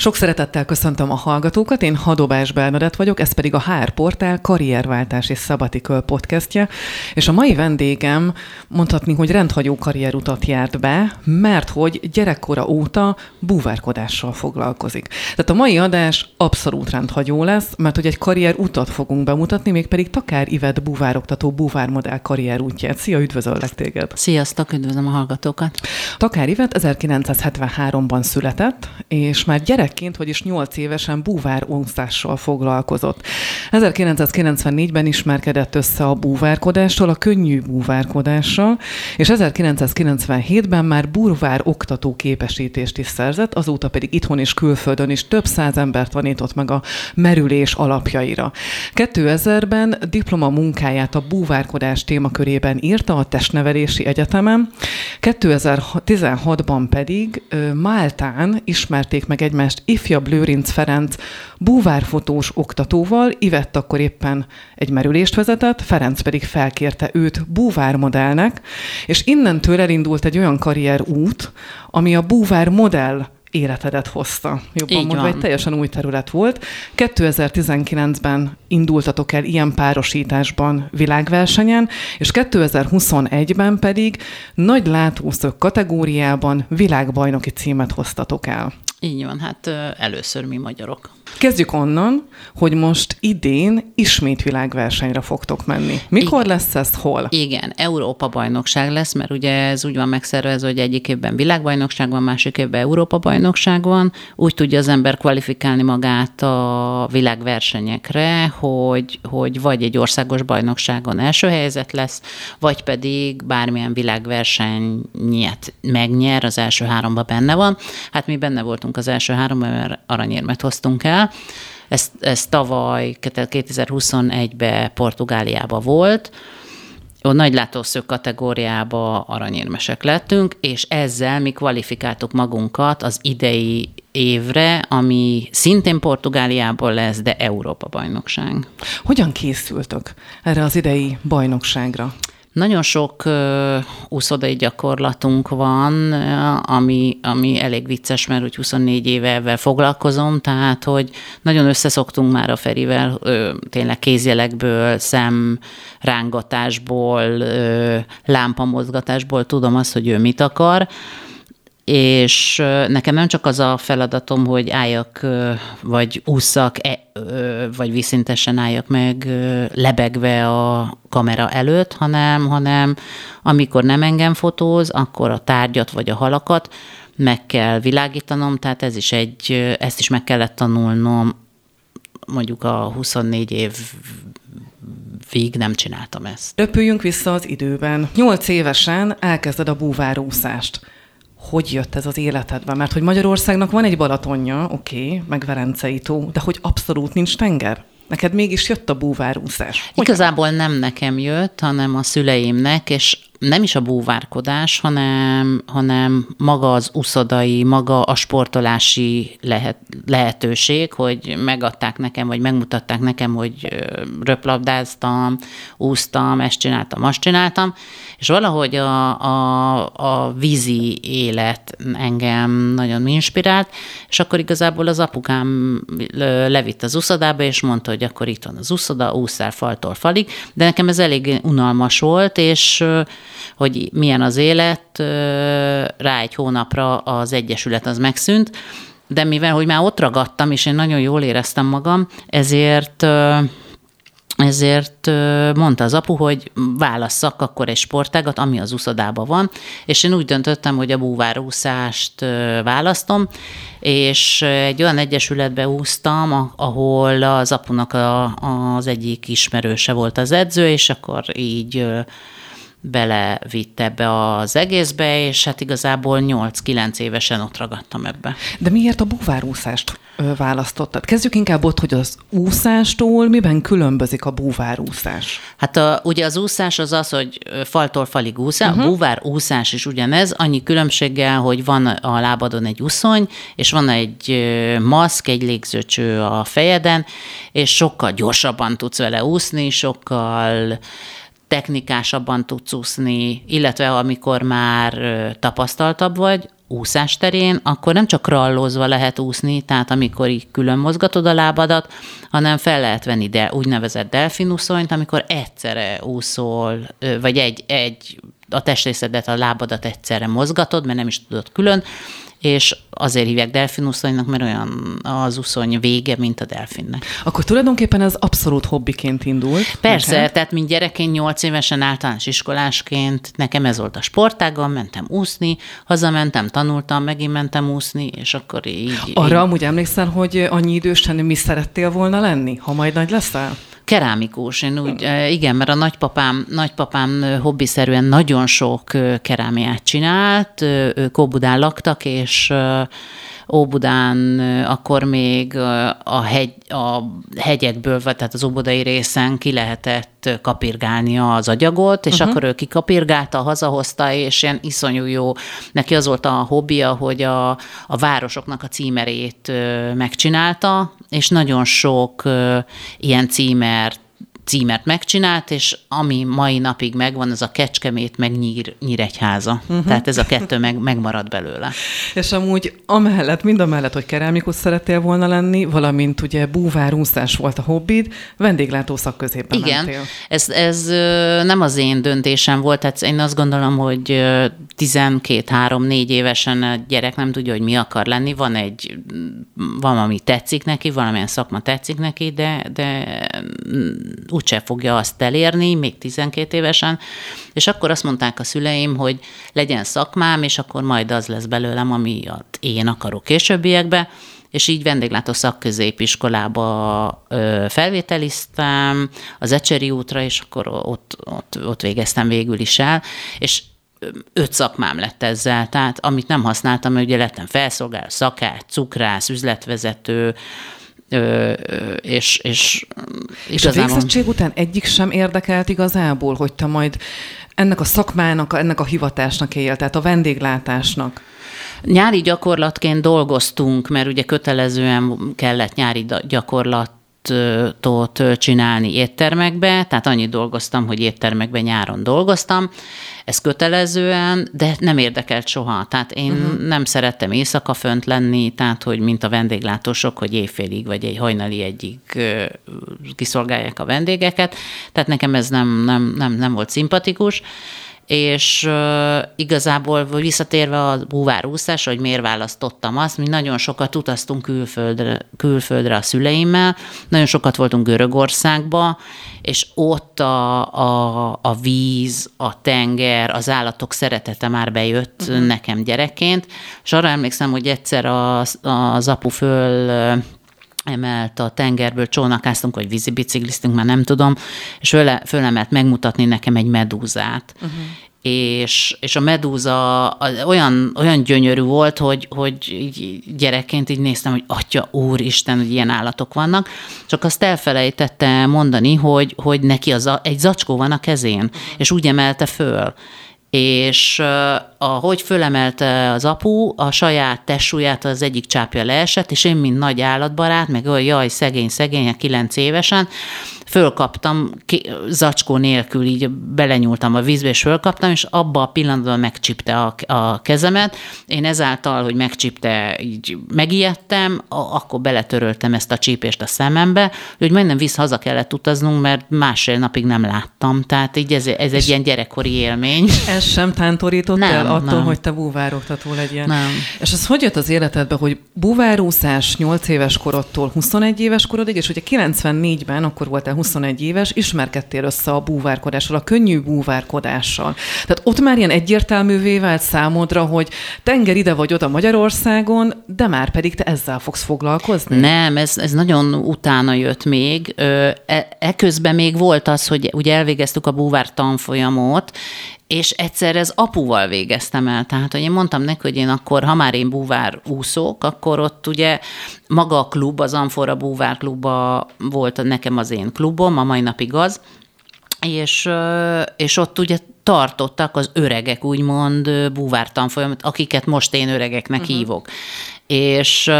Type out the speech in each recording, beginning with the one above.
Sok szeretettel köszöntöm a hallgatókat, én Hadobás Bernadett vagyok, ez pedig a HR Portál karrierváltás és Sabbatical podcastje, és a mai vendégem mondhatni, hogy rendhagyó karrierutat járt be, mert hogy gyerekkora óta búvárkodással foglalkozik. Tehát a mai adás abszolút rendhagyó lesz, mert hogy egy karrierutat fogunk bemutatni, mégpedig Takár Ivet búvároktató búvármodell karrierútját. Szia, üdvözöllek téged! Sziasztok, üdvözlöm a hallgatókat! Takár Ivet 1973-ban született, és már gyerek gyerekként, vagyis 8 évesen búvárúszással foglalkozott. 1994-ben ismerkedett össze a búvárkodástól, a könnyű búvárkodással, és 1997-ben már búvár oktató képesítést is szerzett, azóta pedig itthon és külföldön is több száz embert tanított meg a merülés alapjaira. 2000-ben diploma munkáját a búvárkodás témakörében írta a Testnevelési Egyetemen, 2016-ban pedig Máltán ismerték meg egymást ifjabb Lőrinc Ferenc búvárfotós oktatóval, Ivett akkor éppen egy merülést vezetett, Ferenc pedig felkérte őt búvármodellnek, és innentől elindult egy olyan karrierút, ami a búvár modell életedet hozta. Jobban Így mondva, van. egy teljesen új terület volt. 2019-ben indultatok el ilyen párosításban világversenyen, és 2021-ben pedig nagy látószög kategóriában világbajnoki címet hoztatok el. Így van, hát először mi magyarok. Kezdjük onnan, hogy most idén ismét világversenyre fogtok menni. Mikor Igen. lesz ez, hol? Igen, Európa-bajnokság lesz, mert ugye ez úgy van megszervezve, hogy egyik évben világbajnokság van, másik évben Európa-bajnokság van. Úgy tudja az ember kvalifikálni magát a világversenyekre, hogy, hogy vagy egy országos bajnokságon első helyzet lesz, vagy pedig bármilyen világversenyet megnyer, az első háromba benne van. Hát mi benne voltunk az első háromban, mert aranyérmet hoztunk el, ez, ez tavaly, 2021-ben Portugáliába volt, a nagy látószög kategóriába aranyérmesek lettünk, és ezzel mi kvalifikáltuk magunkat az idei évre, ami szintén Portugáliából lesz, de Európa-bajnokság. Hogyan készültök erre az idei bajnokságra? Nagyon sok uh, úszodai gyakorlatunk van, ami, ami elég vicces, mert úgy 24 éve ezzel foglalkozom, tehát hogy nagyon összeszoktunk már a Ferivel, uh, tényleg kézjelekből, szemrángatásból, uh, lámpamozgatásból tudom azt, hogy ő mit akar, és nekem nem csak az a feladatom, hogy álljak, vagy ússzak, e, vagy viszintesen álljak meg lebegve a kamera előtt, hanem, hanem amikor nem engem fotóz, akkor a tárgyat vagy a halakat meg kell világítanom, tehát ez is egy, ezt is meg kellett tanulnom mondjuk a 24 év vég nem csináltam ezt. Röpüljünk vissza az időben. Nyolc évesen elkezded a búvárúszást hogy jött ez az életedbe? Mert hogy Magyarországnak van egy Balatonja, oké, okay, meg Verencei tó, de hogy abszolút nincs tenger. Neked mégis jött a búvárúszás. Hogy Igazából nem nekem jött, hanem a szüleimnek, és nem is a búvárkodás, hanem, hanem maga az uszodai, maga a sportolási lehet, lehetőség, hogy megadták nekem, vagy megmutatták nekem, hogy röplabdáztam, úsztam, ezt csináltam, azt csináltam, és valahogy a, a, a vízi élet engem nagyon inspirált, és akkor igazából az apukám levitt az uszodába, és mondta, hogy akkor itt van az uszoda, úszál faltól falig, de nekem ez elég unalmas volt, és hogy milyen az élet, rá egy hónapra az egyesület az megszűnt, de mivel, hogy már ott ragadtam, és én nagyon jól éreztem magam, ezért ezért mondta az apu, hogy válasszak akkor egy sportágat, ami az úszodában van, és én úgy döntöttem, hogy a búvárúszást választom, és egy olyan egyesületbe úsztam, ahol az apunak a, az egyik ismerőse volt az edző, és akkor így belevitt ebbe az egészbe, és hát igazából 8-9 évesen ott ragadtam ebbe. De miért a búvárúszást választottad? Kezdjük inkább ott, hogy az úszástól miben különbözik a búvárúszás? Hát a, ugye az úszás az az, hogy faltól falig úszás, uh-huh. a búvár úszás is ugyanez, annyi különbséggel, hogy van a lábadon egy uszony, és van egy maszk, egy légzőcső a fejeden, és sokkal gyorsabban tudsz vele úszni, sokkal technikásabban tudsz úszni, illetve amikor már tapasztaltabb vagy, úszás terén, akkor nem csak krallózva lehet úszni, tehát amikor így külön mozgatod a lábadat, hanem fel lehet venni de úgynevezett delfinuszonyt, amikor egyszerre úszol, vagy egy, egy a testrészedet, a lábadat egyszerre mozgatod, mert nem is tudod külön, és azért hívják delfinuszonynak, mert olyan az uszony vége, mint a delfinnek. Akkor tulajdonképpen ez abszolút hobbiként indult. Persze, neked? tehát mint gyerekként, nyolc évesen általános iskolásként, nekem ez volt a sportágam, mentem úszni, hazamentem, tanultam, megint mentem úszni, és akkor így... Arra így... amúgy emlékszel, hogy annyi idősen mi szerettél volna lenni, ha majd nagy leszel? Kerámikus, én úgy, igen, mert a nagypapám, nagypapám hobbiszerűen nagyon sok kerámiát csinált, ők Óbudán laktak, és Óbudán akkor még a, hegy, a hegyekből, tehát az óbudai részen ki lehetett kapirgálni az agyagot, és uh-huh. akkor ő kikapirgálta, hazahozta, és ilyen iszonyú jó. Neki az volt a hobbija, hogy a, a városoknak a címerét megcsinálta, és nagyon sok ilyen címert címert megcsinált, és ami mai napig megvan, az a Kecskemét meg Nyír, Nyíregyháza. Uh-huh. Tehát ez a kettő meg, megmaradt belőle. És amúgy amellett, mind amellett, hogy kerámikus szerettél volna lenni, valamint ugye búvárúszás volt a hobbid, vendéglátó szakközépen Igen, mentél. ez, ez nem az én döntésem volt, tehát én azt gondolom, hogy 12-3-4 évesen a gyerek nem tudja, hogy mi akar lenni, van egy, van, ami tetszik neki, valamilyen szakma tetszik neki, de, de úgyse fogja azt elérni, még 12 évesen, és akkor azt mondták a szüleim, hogy legyen szakmám, és akkor majd az lesz belőlem, amiatt én akarok későbbiekbe, és így vendéglátó szakközépiskolába felvételiztem, az Ecseri útra, és akkor ott, ott, ott végeztem végül is el, és öt szakmám lett ezzel, tehát amit nem használtam, ugye lettem felszolgáló, szakács, cukrász, üzletvezető, Ö, és, és, és a végzettség után egyik sem érdekelt igazából, hogy te majd ennek a szakmának, ennek a hivatásnak él, tehát a vendéglátásnak? Nyári gyakorlatként dolgoztunk, mert ugye kötelezően kellett nyári gyakorlat tot csinálni éttermekbe, tehát annyit dolgoztam, hogy éttermekben nyáron dolgoztam, ez kötelezően, de nem érdekelt soha. Tehát én uh-huh. nem szerettem éjszaka fönt lenni, tehát hogy mint a vendéglátósok, hogy éjfélig vagy egy hajnali egyig kiszolgálják a vendégeket, tehát nekem ez nem, nem, nem, nem volt szimpatikus és uh, igazából visszatérve a búvárúszás, hogy miért választottam azt, mi nagyon sokat utaztunk külföldre, külföldre a szüleimmel, nagyon sokat voltunk Görögországba, és ott a, a, a víz, a tenger, az állatok szeretete már bejött uh-huh. nekem gyerekként, és arra emlékszem, hogy egyszer az, az apu föl emelt a tengerből, csónakáztunk, vagy vízibicikliztünk, már nem tudom, és föle, fölemelt megmutatni nekem egy medúzát. Uh-huh és, és a medúza olyan, olyan gyönyörű volt, hogy, hogy így gyerekként így néztem, hogy atya, úristen, hogy ilyen állatok vannak, csak azt elfelejtette mondani, hogy, hogy neki az a, egy zacskó van a kezén, uh-huh. és úgy emelte föl és ahogy fölemelte az apu, a saját testsúlyát az egyik csápja leesett, és én, mint nagy állatbarát, meg olyan jaj, szegény, szegény, kilenc évesen, fölkaptam, zacskó nélkül így belenyúltam a vízbe, és fölkaptam, és abba a pillanatban megcsipte a, a kezemet. Én ezáltal, hogy megcsipte, így megijedtem, akkor beletöröltem ezt a csípést a szemembe, hogy majdnem vissza haza kellett utaznunk, mert másfél napig nem láttam. Tehát így ez, ez egy ilyen gyerekkori élmény. Ez sem tántorított nem, el attól, nem. hogy te búvároktató legyen. Nem. És az hogy jött az életedbe, hogy búvárúszás 8 éves korodtól 21 éves korodig, és ugye 94-ben, akkor voltál 21 éves, ismerkedtél össze a búvárkodással, a könnyű búvárkodással. Tehát ott már ilyen egyértelművé vált számodra, hogy tenger ide vagy oda Magyarországon, de már pedig te ezzel fogsz foglalkozni? Nem, ez, ez nagyon utána jött még. E, eközben még volt az, hogy ugye elvégeztük a búvár tanfolyamot, és egyszer ez apuval végeztem el. Tehát, hogy én mondtam neki, hogy én akkor, ha már én búvár úszók, akkor ott ugye maga a klub, az Amfora Búvár Klubba volt nekem az én klubom, a mai napig az, és, és ott ugye tartottak az öregek, úgymond búvártanfolyamot, akiket most én öregeknek uh-huh. hívok. És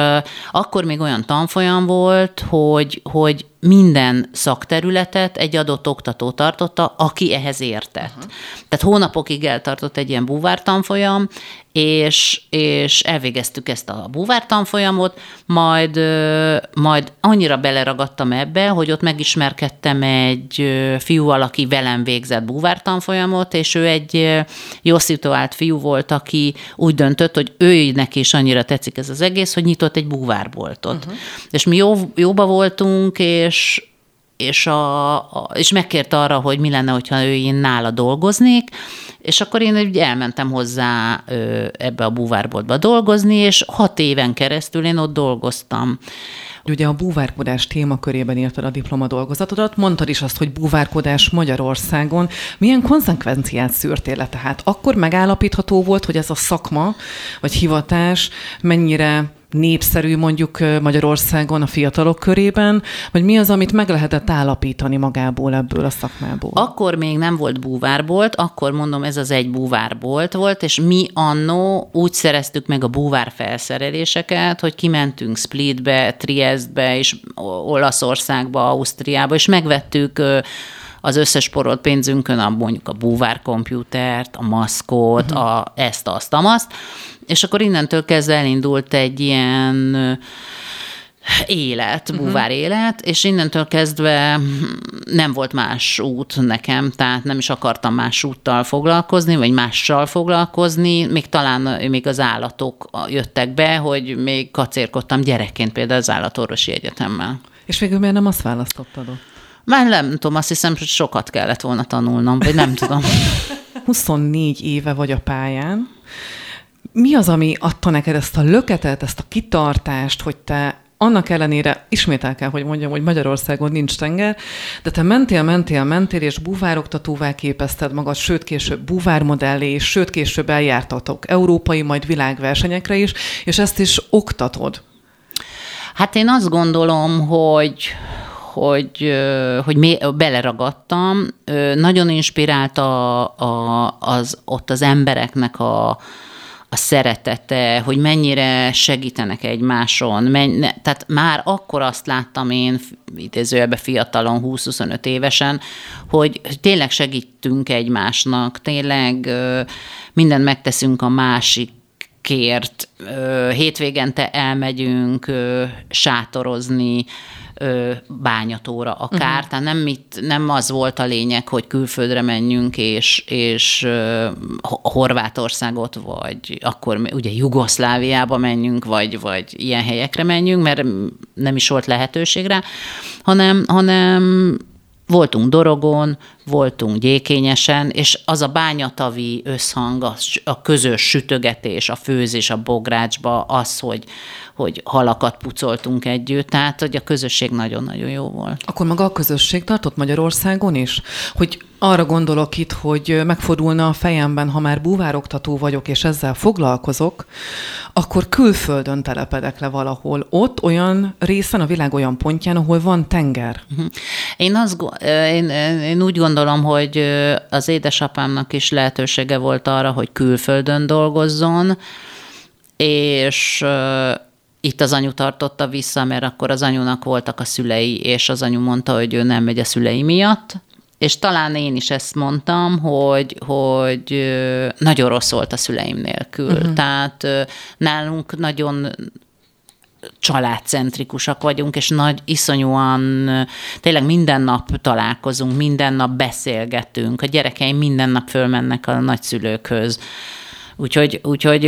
akkor még olyan tanfolyam volt, hogy, hogy minden szakterületet egy adott oktató tartotta, aki ehhez értett. Uh-huh. Tehát hónapokig eltartott egy ilyen búvártanfolyam, és, és elvégeztük ezt a búvártanfolyamot, majd, majd annyira beleragadtam ebbe, hogy ott megismerkedtem egy fiúval, aki velem végzett búvártanfolyamot, és ő egy jó szituált fiú volt, aki úgy döntött, hogy ő neki is annyira tetszik ez az egész, hogy nyitott egy búvárboltot. Uh-huh. És mi jó, jóba voltunk, és és, a, a, és megkérte arra, hogy mi lenne, hogyha ő én nála dolgoznék, és akkor én ugye elmentem hozzá ebbe a búvárboltba dolgozni, és hat éven keresztül én ott dolgoztam. Ugye a búvárkodás témakörében írtad a diplomadolgozatodat, mondtad is azt, hogy búvárkodás Magyarországon. Milyen konzekvenciát szűrtél le? Tehát akkor megállapítható volt, hogy ez a szakma vagy hivatás mennyire népszerű mondjuk Magyarországon a fiatalok körében, vagy mi az, amit meg lehetett állapítani magából ebből a szakmából? Akkor még nem volt búvárbolt, akkor mondom, ez az egy búvárbolt volt, és mi annó úgy szereztük meg a búvár felszereléseket, hogy kimentünk Splitbe, Triestbe, és Olaszországba, Ausztriába, és megvettük az összes porolt pénzünkön a, mondjuk a búvár komputert, a maszkot, uh-huh. a ezt, azt, amazt, és akkor innentől kezdve elindult egy ilyen élet, mhm. búvár uh-huh. élet, és innentől kezdve nem volt más út nekem, tehát nem is akartam más úttal foglalkozni, vagy mással foglalkozni, még talán még az állatok jöttek be, hogy még kacérkodtam gyerekként például az állatorvosi egyetemmel. És végül miért nem azt választottad ott? Már nem tudom, azt hiszem, hogy sokat kellett volna tanulnom, vagy nem tudom. 24 éve vagy a pályán. Mi az, ami adta neked ezt a löketet, ezt a kitartást, hogy te annak ellenére, ismét el kell, hogy mondjam, hogy Magyarországon nincs tenger, de te mentél, mentél, mentél, és búvároktatóvá képezted magad, sőt később búvármodellé, és sőt később eljártatok európai, majd világversenyekre is, és ezt is oktatod. Hát én azt gondolom, hogy hogy, hogy beleragadtam. Nagyon inspirált a, a, az, ott az embereknek a, a szeretete, hogy mennyire segítenek egymáson. Menny, tehát már akkor azt láttam én, idézőjelben fiatalon, 20-25 évesen, hogy tényleg segítünk egymásnak, tényleg mindent megteszünk a másik kért. Hétvégente elmegyünk sátorozni, bányatóra akár, uh-huh. tehát nem, mit, nem az volt a lényeg, hogy külföldre menjünk, és, és Horvátországot, vagy akkor ugye Jugoszláviába menjünk, vagy, vagy ilyen helyekre menjünk, mert nem is volt lehetőség rá, hanem, hanem voltunk Dorogon, voltunk Gyékényesen, és az a bányatavi összhang, a, a közös sütögetés, a főzés a bográcsba, az, hogy, hogy halakat pucoltunk együtt, tehát hogy a közösség nagyon-nagyon jó volt. Akkor maga a közösség tartott Magyarországon is? Hogy arra gondolok itt, hogy megfordulna a fejemben, ha már búvároktató vagyok, és ezzel foglalkozok, akkor külföldön telepedek le valahol. Ott olyan részen, a világ olyan pontján, ahol van tenger. Mhm. Én, azt, én, én úgy gondolom, hogy az édesapámnak is lehetősége volt arra, hogy külföldön dolgozzon, és itt az anyu tartotta vissza, mert akkor az anyunak voltak a szülei, és az anyu mondta, hogy ő nem megy a szülei miatt, és talán én is ezt mondtam, hogy, hogy nagyon rossz volt a szüleim nélkül. Uh-huh. Tehát nálunk nagyon családcentrikusak vagyunk, és nagy, iszonyúan, tényleg minden nap találkozunk, minden nap beszélgetünk, a gyerekeim minden nap fölmennek a nagyszülőkhöz Úgyhogy, úgyhogy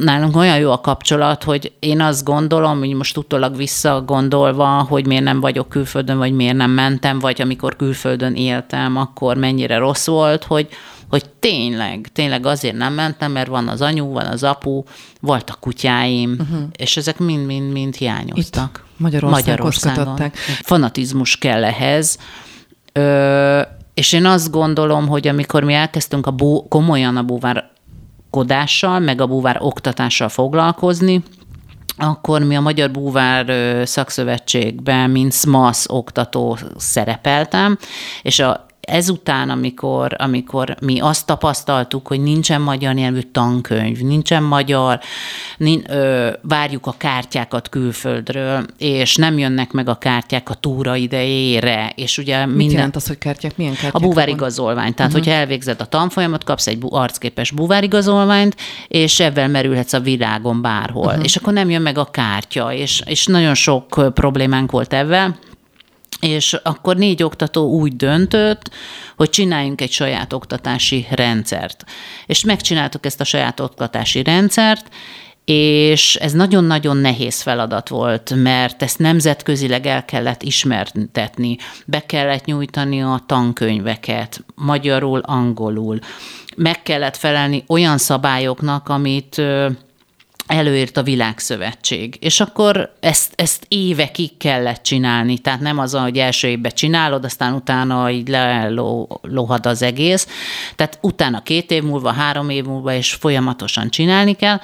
nálunk olyan jó a kapcsolat, hogy én azt gondolom, hogy most utólag visszagondolva, hogy miért nem vagyok külföldön, vagy miért nem mentem, vagy amikor külföldön éltem, akkor mennyire rossz volt, hogy, hogy tényleg, tényleg azért nem mentem, mert van az anyu, van az apu, voltak kutyáim, uh-huh. és ezek mind-mind-mind hiányoztak. Itt Magyarországon. Magyarországon. Fanatizmus kell ehhez. Ö, és én azt gondolom, hogy amikor mi elkezdtünk a bú, komolyan a búvár kodással, meg a búvár oktatással foglalkozni, akkor mi a Magyar Búvár Szakszövetségben, mint SMASZ oktató szerepeltem, és a ezután, amikor, amikor mi azt tapasztaltuk, hogy nincsen magyar nyelvű tankönyv, nincsen magyar, nin, ö, várjuk a kártyákat külföldről, és nem jönnek meg a kártyák a túra idejére, és ugye Mit minden... jelent az, hogy kártyák? Milyen kártyák? A buvárigazolvány. Tehát, uh-huh. hogyha elvégzed a tanfolyamot, kapsz egy arcképes buvárigazolványt, és ebben merülhetsz a világon bárhol. Uh-huh. És akkor nem jön meg a kártya, és, és nagyon sok problémánk volt ebben és akkor négy oktató úgy döntött, hogy csináljunk egy saját oktatási rendszert. És megcsináltuk ezt a saját oktatási rendszert, és ez nagyon-nagyon nehéz feladat volt, mert ezt nemzetközileg el kellett ismertetni, be kellett nyújtani a tankönyveket, magyarul, angolul, meg kellett felelni olyan szabályoknak, amit előírt a világszövetség. És akkor ezt, ezt évekig kellett csinálni, tehát nem az, hogy első évben csinálod, aztán utána így lelohad az egész. Tehát utána két év múlva, három év múlva, és folyamatosan csinálni kell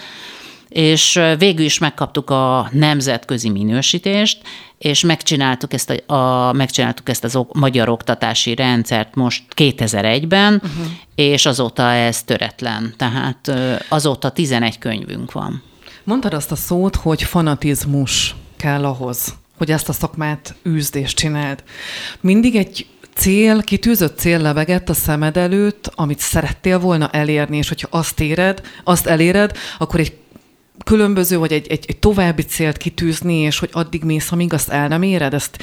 és végül is megkaptuk a nemzetközi minősítést, és megcsináltuk ezt, a, a, megcsináltuk ezt az magyar oktatási rendszert most 2001-ben, uh-huh. és azóta ez töretlen. Tehát azóta 11 könyvünk van. Mondtad azt a szót, hogy fanatizmus kell ahhoz, hogy ezt a szakmát űzd és csináld. Mindig egy cél, kitűzött cél lebegett a szemed előtt, amit szerettél volna elérni, és hogyha azt éred, azt eléred, akkor egy különböző, vagy egy, egy, egy további célt kitűzni, és hogy addig mész, amíg azt el nem éred, ezt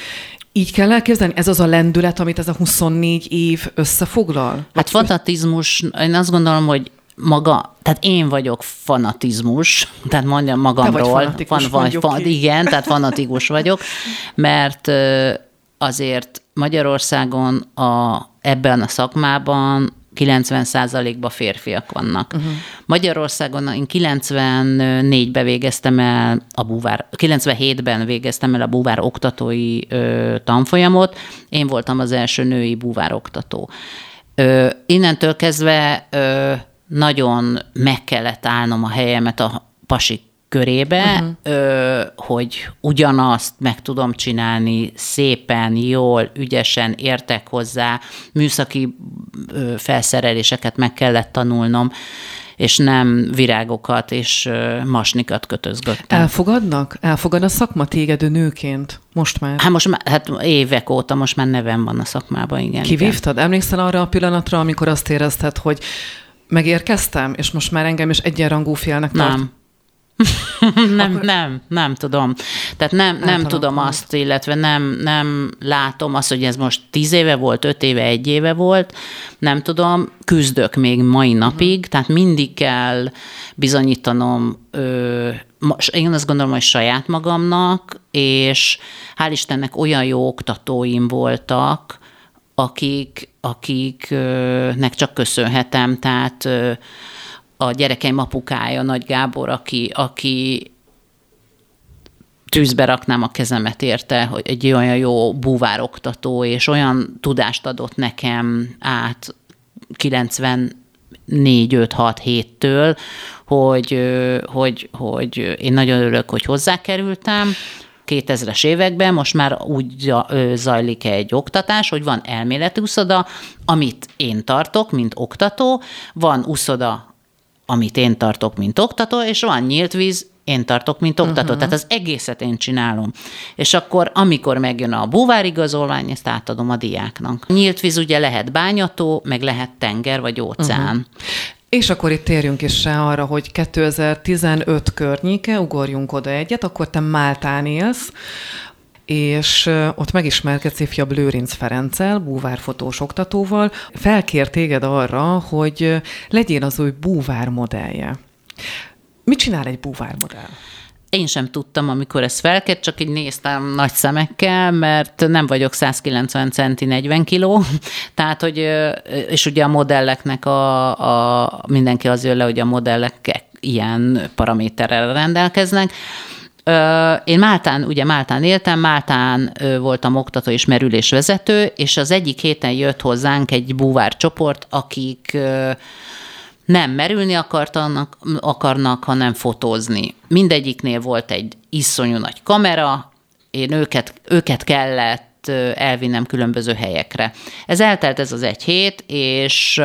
így kell elképzelni? Ez az a lendület, amit ez a 24 év összefoglal? Hát fanatizmus, én azt gondolom, hogy maga, tehát én vagyok fanatizmus, tehát mondjam magamról, Te vagy van, vagy, fan, igen, tehát fanatikus vagyok, mert azért Magyarországon a, ebben a szakmában 90%-ban férfiak vannak. Uh-huh. Magyarországon én 94-ben végeztem el a búvár, 97-ben végeztem el a búvár oktatói ö, tanfolyamot, én voltam az első női búvár oktató. Ö, innentől kezdve ö, nagyon meg kellett állnom a helyemet a pasik körébe, uh-huh. ö, hogy ugyanazt meg tudom csinálni szépen, jól, ügyesen, értek hozzá, műszaki ö, felszereléseket meg kellett tanulnom, és nem virágokat és masnikat kötözgöttem. Elfogadnak? Elfogad a szakma téged nőként? Most már? Hát most már, hát évek óta most már nevem van a szakmában, igen. Kivívtad? Igen. Emlékszel arra a pillanatra, amikor azt érezted, hogy megérkeztem, és most már engem is egyenrangú félnek tart? Nem. nem, Akkor... nem, nem tudom. Tehát nem, nem tudom azt, illetve nem, nem látom azt, hogy ez most tíz éve volt, öt éve, egy éve volt, nem tudom, küzdök még mai napig, uh-huh. tehát mindig kell bizonyítanom, ö, én azt gondolom, hogy saját magamnak, és hál' Istennek olyan jó oktatóim voltak, akik, akiknek csak köszönhetem, tehát a gyerekeim apukája, Nagy Gábor, aki, aki tűzbe raknám a kezemet érte, hogy egy olyan jó búvároktató, és olyan tudást adott nekem át 94 5 6 7-től, hogy, hogy, hogy én nagyon örülök, hogy hozzákerültem. 2000-es években most már úgy zajlik egy oktatás, hogy van elméleti uszoda, amit én tartok, mint oktató, van uszoda, amit én tartok, mint oktató, és van nyílt víz, én tartok, mint oktató. Uh-huh. Tehát az egészet én csinálom. És akkor, amikor megjön a búvárigazolvány, ezt átadom a diáknak. Nyílt víz ugye lehet bányató, meg lehet tenger vagy óceán. Uh-huh. És akkor itt térjünk is rá arra, hogy 2015 környéke, ugorjunk oda egyet, akkor te Máltán élsz, és ott megismerkedsz ifjabb Lőrinc Ferenccel, búvárfotós oktatóval, felkér téged arra, hogy legyél az új búvár modellje. Mit csinál egy búvár modell? Én sem tudtam, amikor ez felkért, csak így néztem nagy szemekkel, mert nem vagyok 190 centi 40 kiló, tehát, hogy, és ugye a modelleknek a, a mindenki az jön le, hogy a modellek ilyen paraméterrel rendelkeznek, én Máltán, ugye Máltán éltem, Máltán voltam oktató és merülésvezető, és az egyik héten jött hozzánk egy búvár csoport, akik nem merülni akartanak, akarnak, hanem fotózni. Mindegyiknél volt egy iszonyú nagy kamera, én őket, őket kellett elvinnem különböző helyekre. Ez eltelt ez az egy hét, és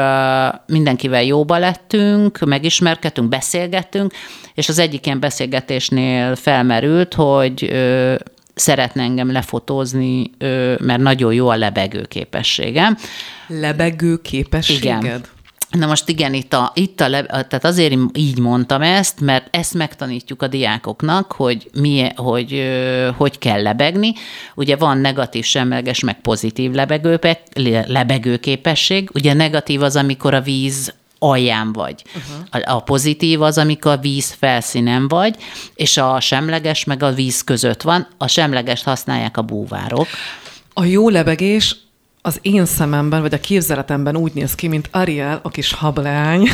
mindenkivel jóba lettünk, megismerkedtünk, beszélgettünk, és az egyik ilyen beszélgetésnél felmerült, hogy szeretne engem lefotózni, mert nagyon jó a lebegő képességem. Lebegő képességed? Igen. Na most igen, itt a, itt a le, tehát azért így mondtam ezt, mert ezt megtanítjuk a diákoknak, hogy mi, hogy, hogy kell lebegni. Ugye van negatív semleges, meg pozitív lebegő, lebegőképesség. Ugye negatív az, amikor a víz alján vagy. Uh-huh. A, a pozitív az, amikor a víz felszínen vagy, és a semleges meg a víz között van. A semlegest használják a búvárok. A jó lebegés az én szememben, vagy a képzeletemben úgy néz ki, mint Ariel, a kis hablány,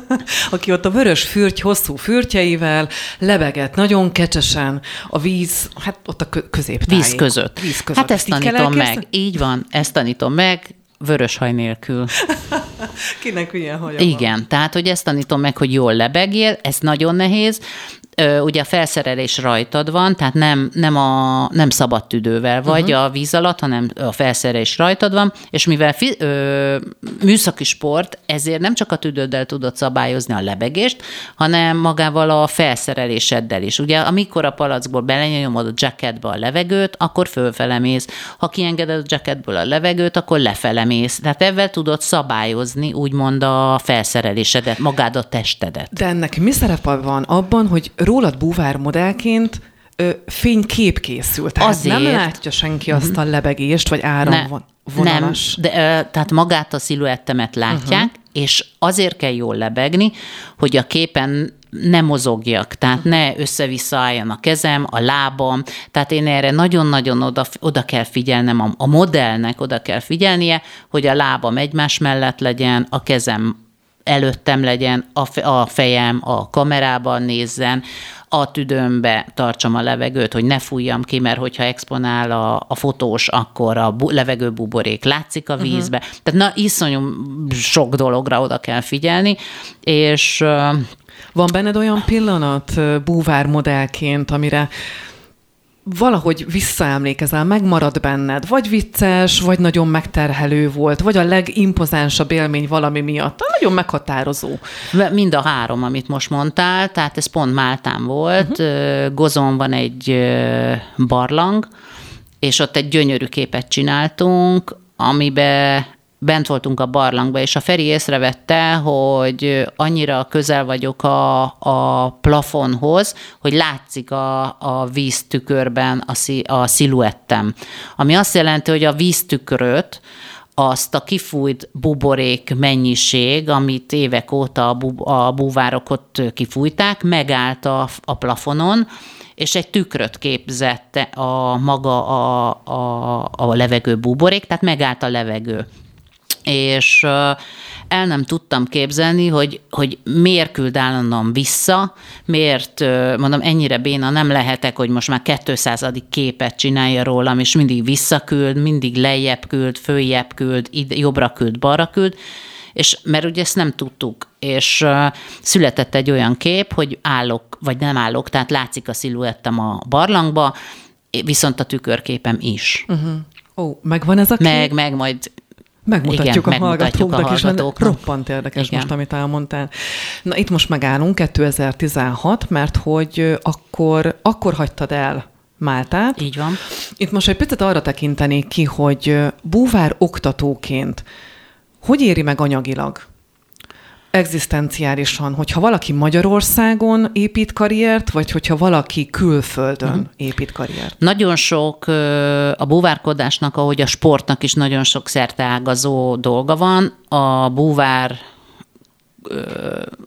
aki ott a vörös fürty, hosszú fürtjeivel lebegett nagyon kecsesen a víz, hát ott a középtájék. Víz között. Víz között. Hát ezt tanítom meg. Így van, ezt tanítom meg vörös haj nélkül. Kinek milyen haja Igen, van. tehát, hogy ezt tanítom meg, hogy jól lebegél, ez nagyon nehéz, ugye a felszerelés rajtad van, tehát nem, nem, a, nem szabad tüdővel vagy uh-huh. a víz alatt, hanem a felszerelés rajtad van, és mivel fi, ö, műszaki sport, ezért nem csak a tüdőddel tudod szabályozni a lebegést, hanem magával a felszereléseddel is. Ugye amikor a palackból belenyomod a jacketbe a levegőt, akkor fölfelemész. Ha kiengeded a jacketből a levegőt, akkor lefelemész. Tehát ebben tudod szabályozni úgymond a felszerelésedet, magad a testedet. De ennek mi szerepe van abban, hogy rólad búvár modellként ö, fénykép készült. Tehát Azért. nem látja senki azt a lebegést, vagy áramvonalas. Nem, de, ö, tehát magát a sziluettemet látják, uh-huh. és azért kell jól lebegni, hogy a képen ne mozogjak, tehát ne össze-vissza álljon a kezem, a lábam, tehát én erre nagyon-nagyon oda, oda kell figyelnem, a, a modellnek oda kell figyelnie, hogy a lábam egymás mellett legyen, a kezem előttem legyen, a fejem a kamerában nézzen, a tüdőmbe tartsam a levegőt, hogy ne fújjam ki, mert hogyha exponál a, a fotós, akkor a bu- levegőbuborék látszik a mhm. vízbe. Uh-huh. Tehát na, iszonyú sok dologra oda kell figyelni, és... Van benned olyan pillanat búvár modellként, amire valahogy visszaemlékezel, megmarad benned, vagy vicces, vagy nagyon megterhelő volt, vagy a legimpozánsabb élmény valami miatt, nagyon meghatározó. Mind a három, amit most mondtál, tehát ez pont Máltán volt, uh-huh. Gozon van egy barlang, és ott egy gyönyörű képet csináltunk, amiben bent voltunk a barlangba, és a Feri észrevette, hogy annyira közel vagyok a, a plafonhoz, hogy látszik a, a víztükörben a, szí, a sziluettem. Ami azt jelenti, hogy a víztükröt, azt a kifújt buborék mennyiség, amit évek óta a, bu, a búvárok ott kifújták, megállt a, a plafonon, és egy tükröt képzett a maga a, a, a levegő buborék, tehát megállt a levegő és el nem tudtam képzelni, hogy, hogy miért küld állandóan vissza, miért, mondom, ennyire béna nem lehetek, hogy most már 200. képet csinálja rólam, és mindig visszaküld, mindig lejjebb küld, följebb küld, ide, jobbra küld, balra küld, és mert ugye ezt nem tudtuk, és született egy olyan kép, hogy állok, vagy nem állok, tehát látszik a sziluettem a barlangba, viszont a tükörképem is. Uh-huh. Ó, megvan ez a kép? Meg, meg, majd Megmutatjuk Igen, a hallgatóknak, és roppant érdekes Igen. most, amit elmondtál. Na itt most megállunk, 2016, mert hogy akkor, akkor hagytad el Máltát. Így van. Itt most egy picit arra tekintenék ki, hogy búvár oktatóként hogy éri meg anyagilag egzisztenciálisan, hogyha valaki Magyarországon épít karriert, vagy hogyha valaki külföldön uh-huh. épít karriert? Nagyon sok a búvárkodásnak, ahogy a sportnak is nagyon sok szerteágazó dolga van. A búvár,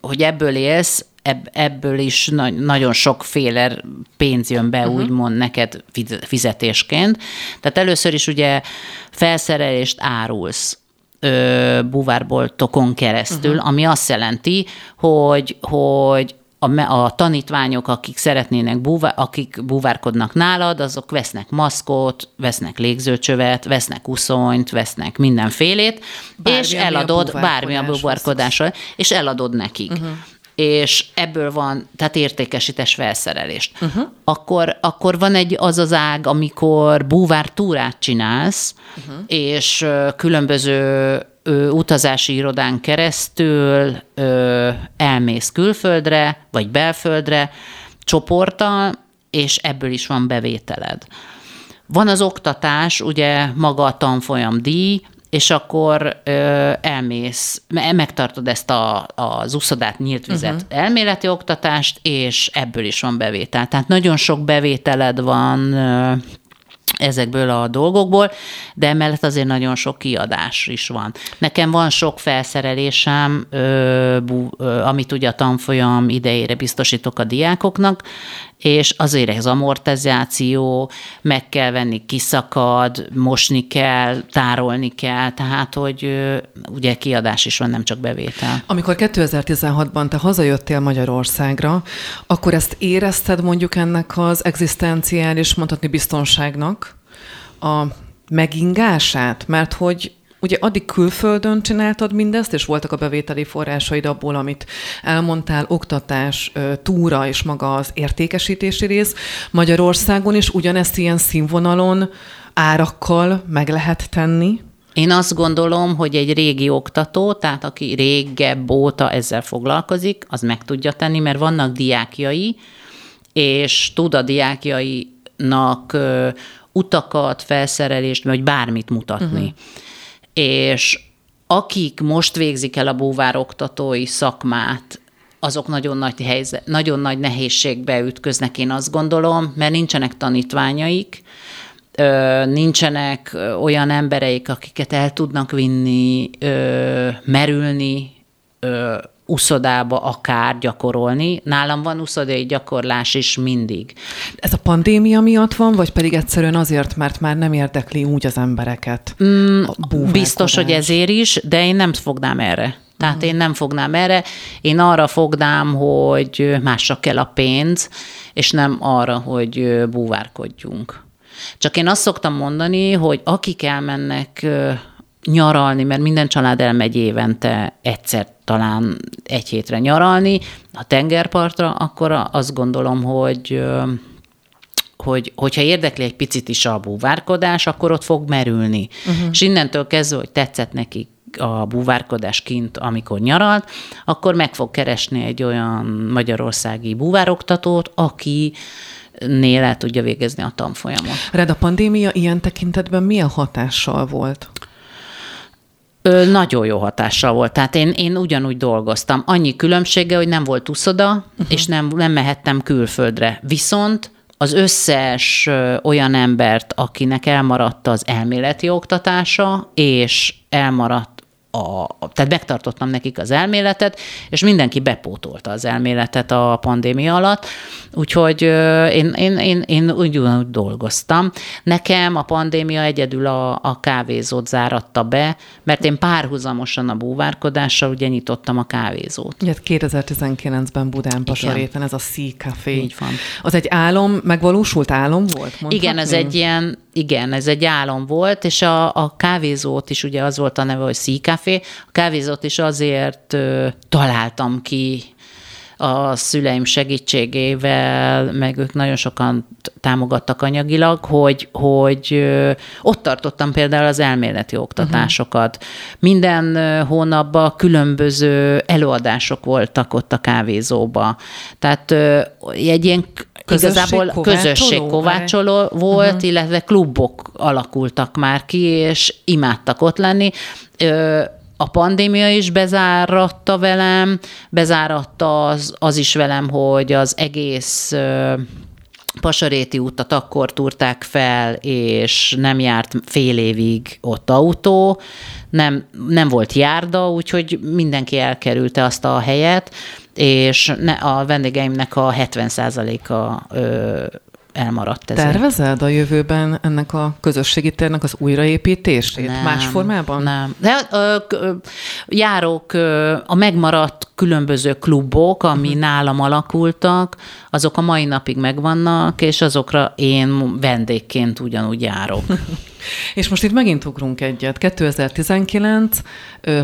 hogy ebből élsz, ebből is nagyon sokféle pénz jön be, uh-huh. úgymond neked fizetésként. Tehát először is ugye felszerelést árulsz ö, búvárboltokon keresztül, uh-huh. ami azt jelenti, hogy, hogy a, a tanítványok, akik szeretnének, búvár, akik búvárkodnak nálad, azok vesznek maszkot, vesznek légzőcsövet, vesznek uszonyt, vesznek mindenfélét, bármi, és eladod, a bármi a búvárkodásra, és eladod nekik. Uh-huh. És ebből van, tehát értékesítés felszerelést. Uh-huh. Akkor, akkor van egy az az ág, amikor búvár túrát csinálsz, uh-huh. és különböző ö, utazási irodán keresztül ö, elmész külföldre, vagy belföldre, csoporttal, és ebből is van bevételed. Van az oktatás, ugye maga a tanfolyam díj, és akkor ö, elmész, megtartod ezt a, az uszodát, nyílt vizet, uh-huh. elméleti oktatást, és ebből is van bevétel. Tehát nagyon sok bevételed van ö, ezekből a dolgokból, de emellett azért nagyon sok kiadás is van. Nekem van sok felszerelésem, ö, bú, ö, amit ugye a tanfolyam idejére biztosítok a diákoknak, és azért ez amortizáció, meg kell venni, kiszakad, mosni kell, tárolni kell, tehát, hogy ugye kiadás is van, nem csak bevétel. Amikor 2016-ban te hazajöttél Magyarországra, akkor ezt érezted mondjuk ennek az egzisztenciális, mondhatni biztonságnak a megingását? Mert hogy Ugye addig külföldön csináltad mindezt, és voltak a bevételi forrásaid abból, amit elmondtál, oktatás, túra és maga az értékesítési rész. Magyarországon is ugyanezt ilyen színvonalon, árakkal meg lehet tenni? Én azt gondolom, hogy egy régi oktató, tehát aki régebb óta ezzel foglalkozik, az meg tudja tenni, mert vannak diákjai, és tud a diákjainak utakat, felszerelést, vagy bármit mutatni. Uh-huh és akik most végzik el a búvároktatói szakmát, azok nagyon nagy, helyzet, nagyon nagy nehézségbe ütköznek, én azt gondolom, mert nincsenek tanítványaik, nincsenek olyan embereik, akiket el tudnak vinni, merülni, uszodába akár gyakorolni. Nálam van uszodai gyakorlás is mindig. Ez a pandémia miatt van, vagy pedig egyszerűen azért, mert már nem érdekli úgy az embereket? Mm, biztos, hogy ezért is, de én nem fognám erre. Tehát uh-huh. én nem fognám erre, én arra fognám, hogy másra kell a pénz, és nem arra, hogy búvárkodjunk. Csak én azt szoktam mondani, hogy akik elmennek nyaralni, mert minden család elmegy évente egyszer talán egy hétre nyaralni a tengerpartra, akkor azt gondolom, hogy hogy, hogyha érdekli egy picit is a búvárkodás, akkor ott fog merülni. Uh-huh. És innentől kezdve, hogy tetszett neki a búvárkodás kint, amikor nyaralt, akkor meg fog keresni egy olyan magyarországi búvároktatót, aki nél el tudja végezni a tanfolyamot. Red, a pandémia ilyen tekintetben milyen hatással volt? Ö, nagyon jó hatással volt. Tehát én, én ugyanúgy dolgoztam. Annyi különbsége, hogy nem volt uszoda, uh-huh. és nem, nem mehettem külföldre. Viszont az összes olyan embert, akinek elmaradt az elméleti oktatása, és elmaradt a, tehát megtartottam nekik az elméletet, és mindenki bepótolta az elméletet a pandémia alatt, úgyhogy én, én, én, én úgy, úgy dolgoztam. Nekem a pandémia egyedül a, a kávézót záratta be, mert én párhuzamosan a búvárkodással ugye nyitottam a kávézót. Ugye 2019-ben Budán Pasaréten ez a Sea Café. Így van. Az egy álom, megvalósult álom volt? Mondhatni? Igen, ez egy ilyen, igen, ez egy álom volt, és a, a kávézót is ugye az volt a neve, hogy Café. A kávézót is azért ö, találtam ki a szüleim segítségével, meg ők nagyon sokan támogattak anyagilag, hogy, hogy ott tartottam például az elméleti oktatásokat. Uh-huh. Minden hónapban különböző előadások voltak ott a kávézóba. Tehát egy ilyen közösség igazából kovácsoló, közösség kovácsoló volt, uh-huh. illetve klubok alakultak már ki, és imádtak ott lenni a pandémia is bezáratta velem, bezáratta az, az is velem, hogy az egész Pasaréti útat akkor túrták fel, és nem járt fél évig ott autó, nem, nem volt járda, úgyhogy mindenki elkerülte azt a helyet, és ne, a vendégeimnek a 70%-a elmaradt ez. Tervezed a jövőben ennek a közösségi térnek az újraépítését nem, más formában? Nem. De ö, ö, járok ö, a megmaradt különböző klubok, ami uh-huh. nálam alakultak, azok a mai napig megvannak, és azokra én vendégként ugyanúgy járok. És most itt megint ugrunk egyet. 2019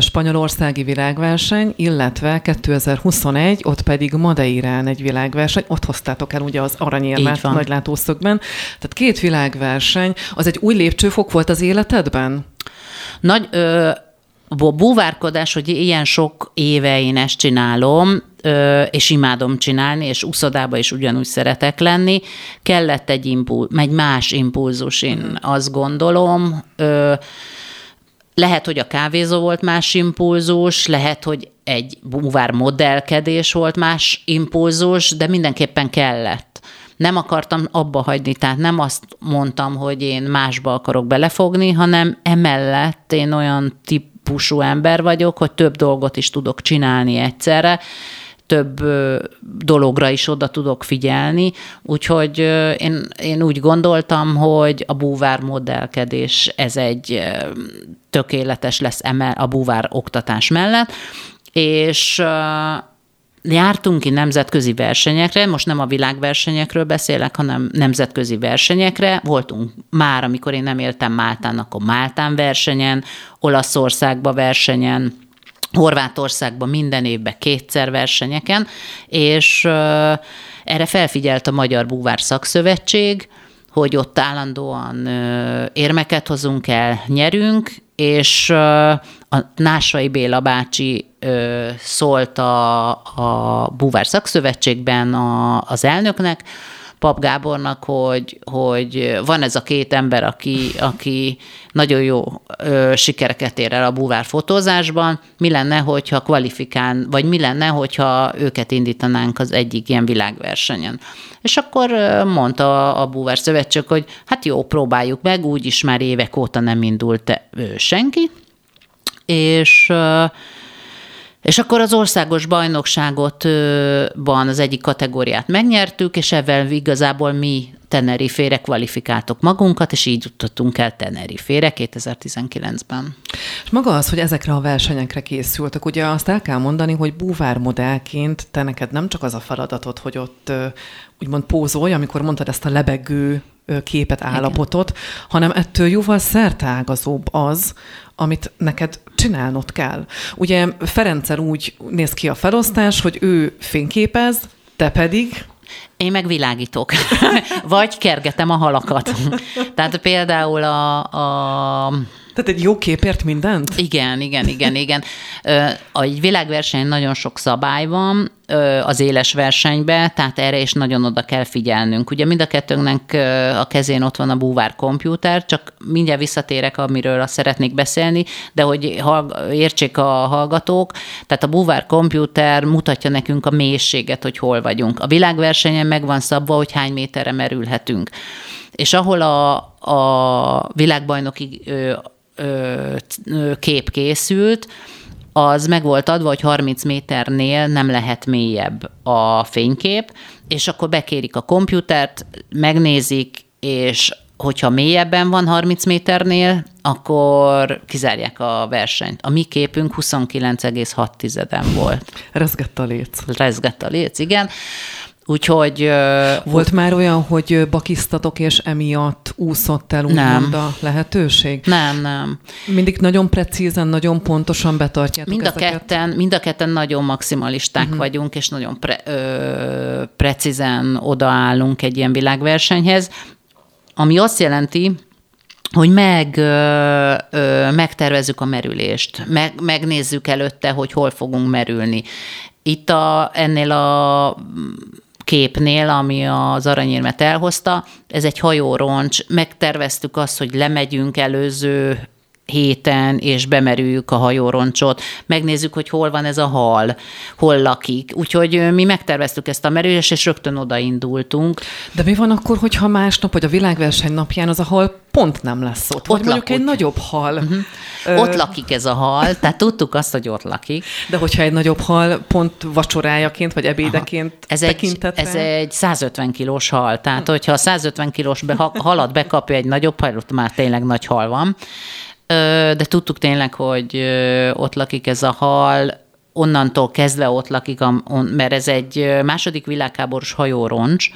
spanyolországi világverseny, illetve 2021, ott pedig Madeirán egy világverseny. Ott hoztátok el ugye az aranyérmet nagylátószögben. Tehát két világverseny. Az egy új lépcsőfok volt az életedben? Nagy... Ö búvárkodás, hogy ilyen sok éve én ezt csinálom, és imádom csinálni, és uszodába is ugyanúgy szeretek lenni, kellett egy, impul- egy más impulzus, én mm. azt gondolom. Lehet, hogy a kávézó volt más impulzus, lehet, hogy egy búvár modellkedés volt más impulzus, de mindenképpen kellett nem akartam abba hagyni, tehát nem azt mondtam, hogy én másba akarok belefogni, hanem emellett én olyan típusú ember vagyok, hogy több dolgot is tudok csinálni egyszerre, több dologra is oda tudok figyelni, úgyhogy én, én úgy gondoltam, hogy a búvár modellkedés ez egy tökéletes lesz a búvár oktatás mellett, és jártunk ki nemzetközi versenyekre, most nem a világversenyekről beszélek, hanem nemzetközi versenyekre. Voltunk már, amikor én nem éltem Máltán, akkor Máltán versenyen, Olaszországba versenyen, Horvátországban minden évben kétszer versenyeken, és erre felfigyelt a Magyar Búvár Szakszövetség, hogy ott állandóan érmeket hozunk el, nyerünk, és a Násai Béla bácsi szólt a, a Búvár Szakszövetségben az elnöknek, Pap Gábornak, hogy, hogy van ez a két ember, aki, aki nagyon jó ö, sikereket ér el a búvár fotózásban, mi lenne, hogyha kvalifikál, vagy mi lenne, hogyha őket indítanánk az egyik ilyen világversenyen. És akkor mondta a Búvár Szövetség, hogy hát jó, próbáljuk meg, úgyis már évek óta nem indult senki, és és akkor az országos bajnokságotban az egyik kategóriát megnyertük, és ezzel igazából mi Tenerifére kvalifikáltok magunkat, és így jutottunk el Tenerifére 2019-ben. És maga az, hogy ezekre a versenyekre készültek, ugye azt el kell mondani, hogy búvár modellként te neked nem csak az a feladatod, hogy ott úgymond pózolj, amikor mondtad ezt a lebegő képet, állapotot, Igen. hanem ettől jóval szertágazóbb az, amit neked csinálnod kell. Ugye Ferencer úgy néz ki a felosztás, hogy ő fényképez, te pedig én meg világítok, vagy kergetem a halakat. Tehát például a, a tehát egy jó képért mindent? Igen, igen, igen, igen. A világverseny nagyon sok szabály van az éles versenybe, tehát erre is nagyon oda kell figyelnünk. Ugye mind a kettőnknek a kezén ott van a búvár kompjúter, csak mindjárt visszatérek, amiről azt szeretnék beszélni, de hogy értsék a hallgatók, tehát a búvár kompjúter mutatja nekünk a mélységet, hogy hol vagyunk. A világversenyen meg van szabva, hogy hány méterre merülhetünk. És ahol a, a világbajnoki kép készült, az meg volt adva, hogy 30 méternél nem lehet mélyebb a fénykép, és akkor bekérik a komputert, megnézik, és hogyha mélyebben van 30 méternél, akkor kizárják a versenyt. A mi képünk 29,6-en volt. Rezgett a léc. Rezgett a léc, igen. Úgyhogy... Volt uh, már olyan, hogy bakisztatok, és emiatt úszott el úgymond a lehetőség? Nem, nem. Mindig nagyon precízen, nagyon pontosan betartjátok mind a ezeket? Ketten, mind a ketten nagyon maximalisták uh-huh. vagyunk, és nagyon pre, ö, precízen odaállunk egy ilyen világversenyhez, ami azt jelenti, hogy meg, ö, ö, megtervezzük a merülést, meg, megnézzük előtte, hogy hol fogunk merülni. Itt a, ennél a képnél, ami az aranyérmet elhozta, ez egy hajóroncs, megterveztük azt, hogy lemegyünk előző héten, és bemerüljük a hajóroncsot, megnézzük, hogy hol van ez a hal, hol lakik. Úgyhogy mi megterveztük ezt a merülést, és rögtön odaindultunk. De mi van akkor, hogyha másnap, vagy a világverseny napján az a hal pont nem lesz ott. Ott Vagy mondjuk lakik. egy nagyobb hal. Uh-huh. Ö, Ott lakik ez a hal, tehát tudtuk azt, hogy ott lakik. De hogyha egy nagyobb hal pont vacsorájaként, vagy ebédeként Ez egy, tekintetre... ez egy 150 kilós hal, tehát hogyha a 150 kilós be, ha, halat bekapja egy nagyobb hal, ott már tényleg nagy hal van. De tudtuk tényleg, hogy ott lakik ez a hal, onnantól kezdve ott lakik, mert ez egy második világháborús hajóroncs,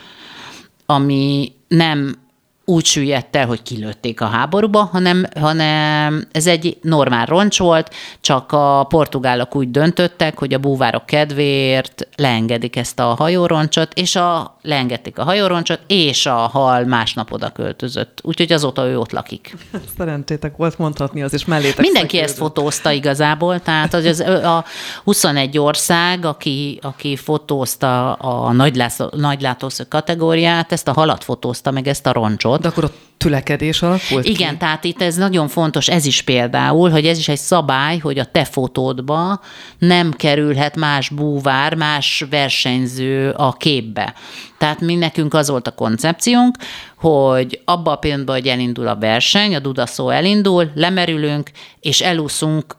ami nem úgy süllyedt el, hogy kilőtték a háborúba, hanem, hanem ez egy normál roncs volt, csak a portugálok úgy döntöttek, hogy a búvárok kedvéért leengedik ezt a hajóroncsot, és a, leengedték a hajóroncsot, és a hal másnap oda költözött. Úgyhogy azóta ő ott lakik. Szerencsétek volt mondhatni, az is mellétek Mindenki ezt feküdött. fotózta igazából, tehát az, az, a 21 ország, aki, aki fotózta a nagylátó, nagylátószög kategóriát, ezt a halat fotózta, meg ezt a roncsot. De akkor a tülekedés alakult Igen, ki? tehát itt ez nagyon fontos, ez is például, hogy ez is egy szabály, hogy a te fotódba nem kerülhet más búvár, más versenyző a képbe. Tehát mi nekünk az volt a koncepciónk, hogy abban a pillanatban, hogy elindul a verseny, a dudaszó elindul, lemerülünk, és elúszunk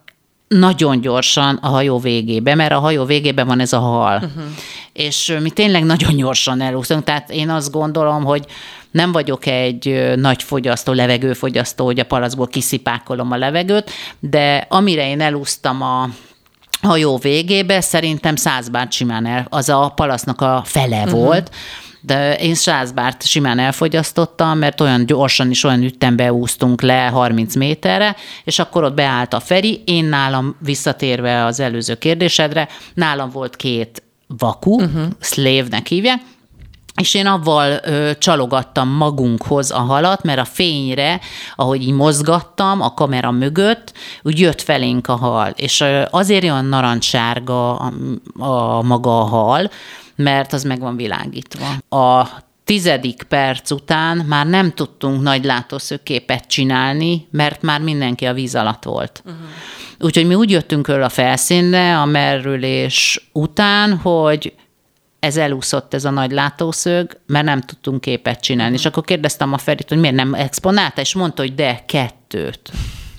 nagyon gyorsan a hajó végébe, mert a hajó végében van ez a hal. Uh-huh. És mi tényleg nagyon gyorsan elúszunk, tehát én azt gondolom, hogy nem vagyok egy nagy fogyasztó, levegőfogyasztó, hogy a palacból kiszipákolom a levegőt, de amire én elúsztam a hajó végébe, szerintem száz bárt simán el, az a palasznak a fele uh-huh. volt, de én száz bárt simán elfogyasztottam, mert olyan gyorsan is olyan ütembe úsztunk le 30 méterre, és akkor ott beállt a Feri, én nálam visszatérve az előző kérdésedre, nálam volt két vaku, uh-huh. slave-nek hívják, és én avval ö, csalogattam magunkhoz a halat, mert a fényre, ahogy így mozgattam a kamera mögött, úgy jött felénk a hal. És ö, azért olyan narancssárga a, a maga a hal, mert az meg van világítva. A tizedik perc után már nem tudtunk nagy látószögképet csinálni, mert már mindenki a víz alatt volt. Uh-huh. Úgyhogy mi úgy jöttünk föl a felszínre a merülés után, hogy ez elúszott ez a nagy látószög, mert nem tudtunk képet csinálni. És akkor kérdeztem a Ferit, hogy miért nem exponálta, és mondta, hogy de, kettőt.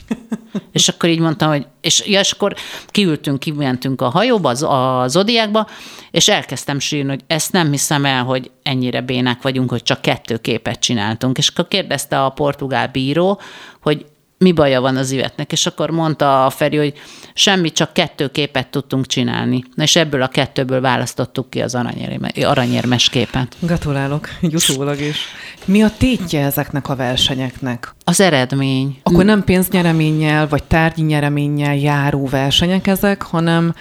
és akkor így mondtam, hogy, és, ja, és akkor kiültünk, kimentünk a hajóba, az, a Zodiákba, és elkezdtem sírni, hogy ezt nem hiszem el, hogy ennyire bénák vagyunk, hogy csak kettő képet csináltunk. És akkor kérdezte a portugál bíró, hogy mi baja van az ivetnek, és akkor mondta a Feri, hogy semmi, csak kettő képet tudtunk csinálni. Na és ebből a kettőből választottuk ki az aranyérme, aranyérmes képet. Gratulálok, így utólag is. Mi a tétje ezeknek a versenyeknek? Az eredmény. Akkor nem pénznyereménnyel, vagy tárgyi nyereménnyel járó versenyek ezek, hanem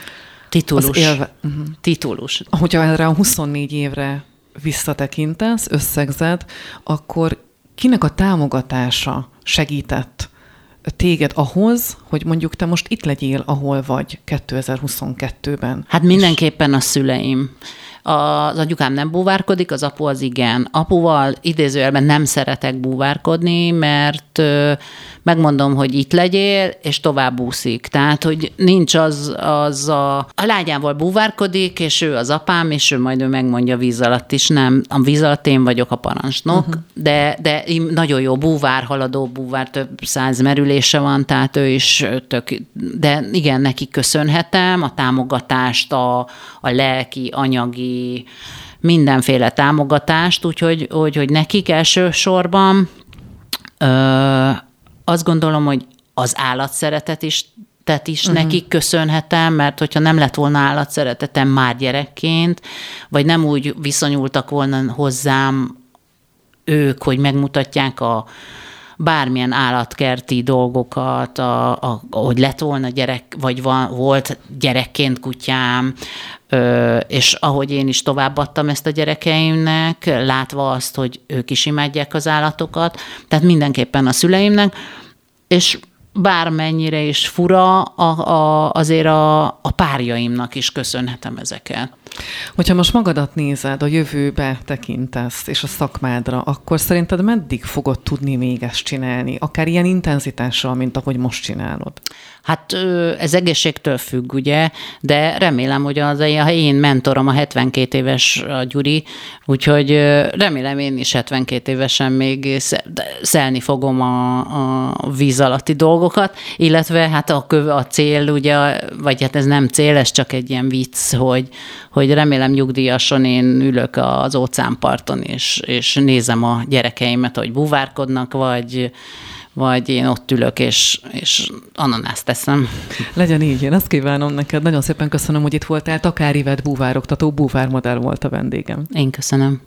Titulus. az élve... Uh-huh. Titulus. Hogyha erre a 24 évre visszatekintesz, összegzed, akkor kinek a támogatása segített téged ahhoz, hogy mondjuk te most itt legyél, ahol vagy 2022-ben? Hát mindenképpen a szüleim. Az anyukám nem búvárkodik, az apu az igen. Apuval idézőjelben nem szeretek búvárkodni, mert megmondom, hogy itt legyél, és tovább úszik. Tehát, hogy nincs az, az a... A lányával búvárkodik, és ő az apám, és ő majd ő megmondja víz alatt is. Nem, a víz alatt én vagyok a parancsnok, uh-huh. de, de nagyon jó búvár, haladó búvár, több száz merülése van, tehát ő is tök... De igen, neki köszönhetem a támogatást, a, a lelki, anyagi, mindenféle támogatást, úgyhogy hogy, hogy nekik elsősorban ö, azt gondolom, hogy az állatszeretet is tehát is uh-huh. nekik köszönhetem, mert hogyha nem lett volna állatszeretetem már gyerekként, vagy nem úgy viszonyultak volna hozzám ők, hogy megmutatják a bármilyen állatkerti dolgokat, a, a, hogy lett volna gyerek, vagy van, volt gyerekként kutyám, ö, és ahogy én is továbbadtam ezt a gyerekeimnek, látva azt, hogy ők is imádják az állatokat, tehát mindenképpen a szüleimnek, és bármennyire is fura, a, a, azért a, a párjaimnak is köszönhetem ezeket. Hogyha most magadat nézed, a jövőbe tekintesz, és a szakmádra, akkor szerinted meddig fogod tudni még ezt csinálni? Akár ilyen intenzitással, mint ahogy most csinálod? Hát ez egészségtől függ, ugye, de remélem, hogy az én mentorom a 72 éves a Gyuri, úgyhogy remélem én is 72 évesen még szelni fogom a, a víz alatti dolgokat, illetve hát a, a cél, ugye, vagy hát ez nem cél, ez csak egy ilyen vicc, hogy, hogy remélem nyugdíjason én ülök az óceánparton, és, és nézem a gyerekeimet, hogy buvárkodnak, vagy vagy én ott ülök, és, és ananászt teszem. Legyen így, én azt kívánom neked. Nagyon szépen köszönöm, hogy itt voltál. Takári Vet búvároktató, búvármodell volt a vendégem. Én köszönöm.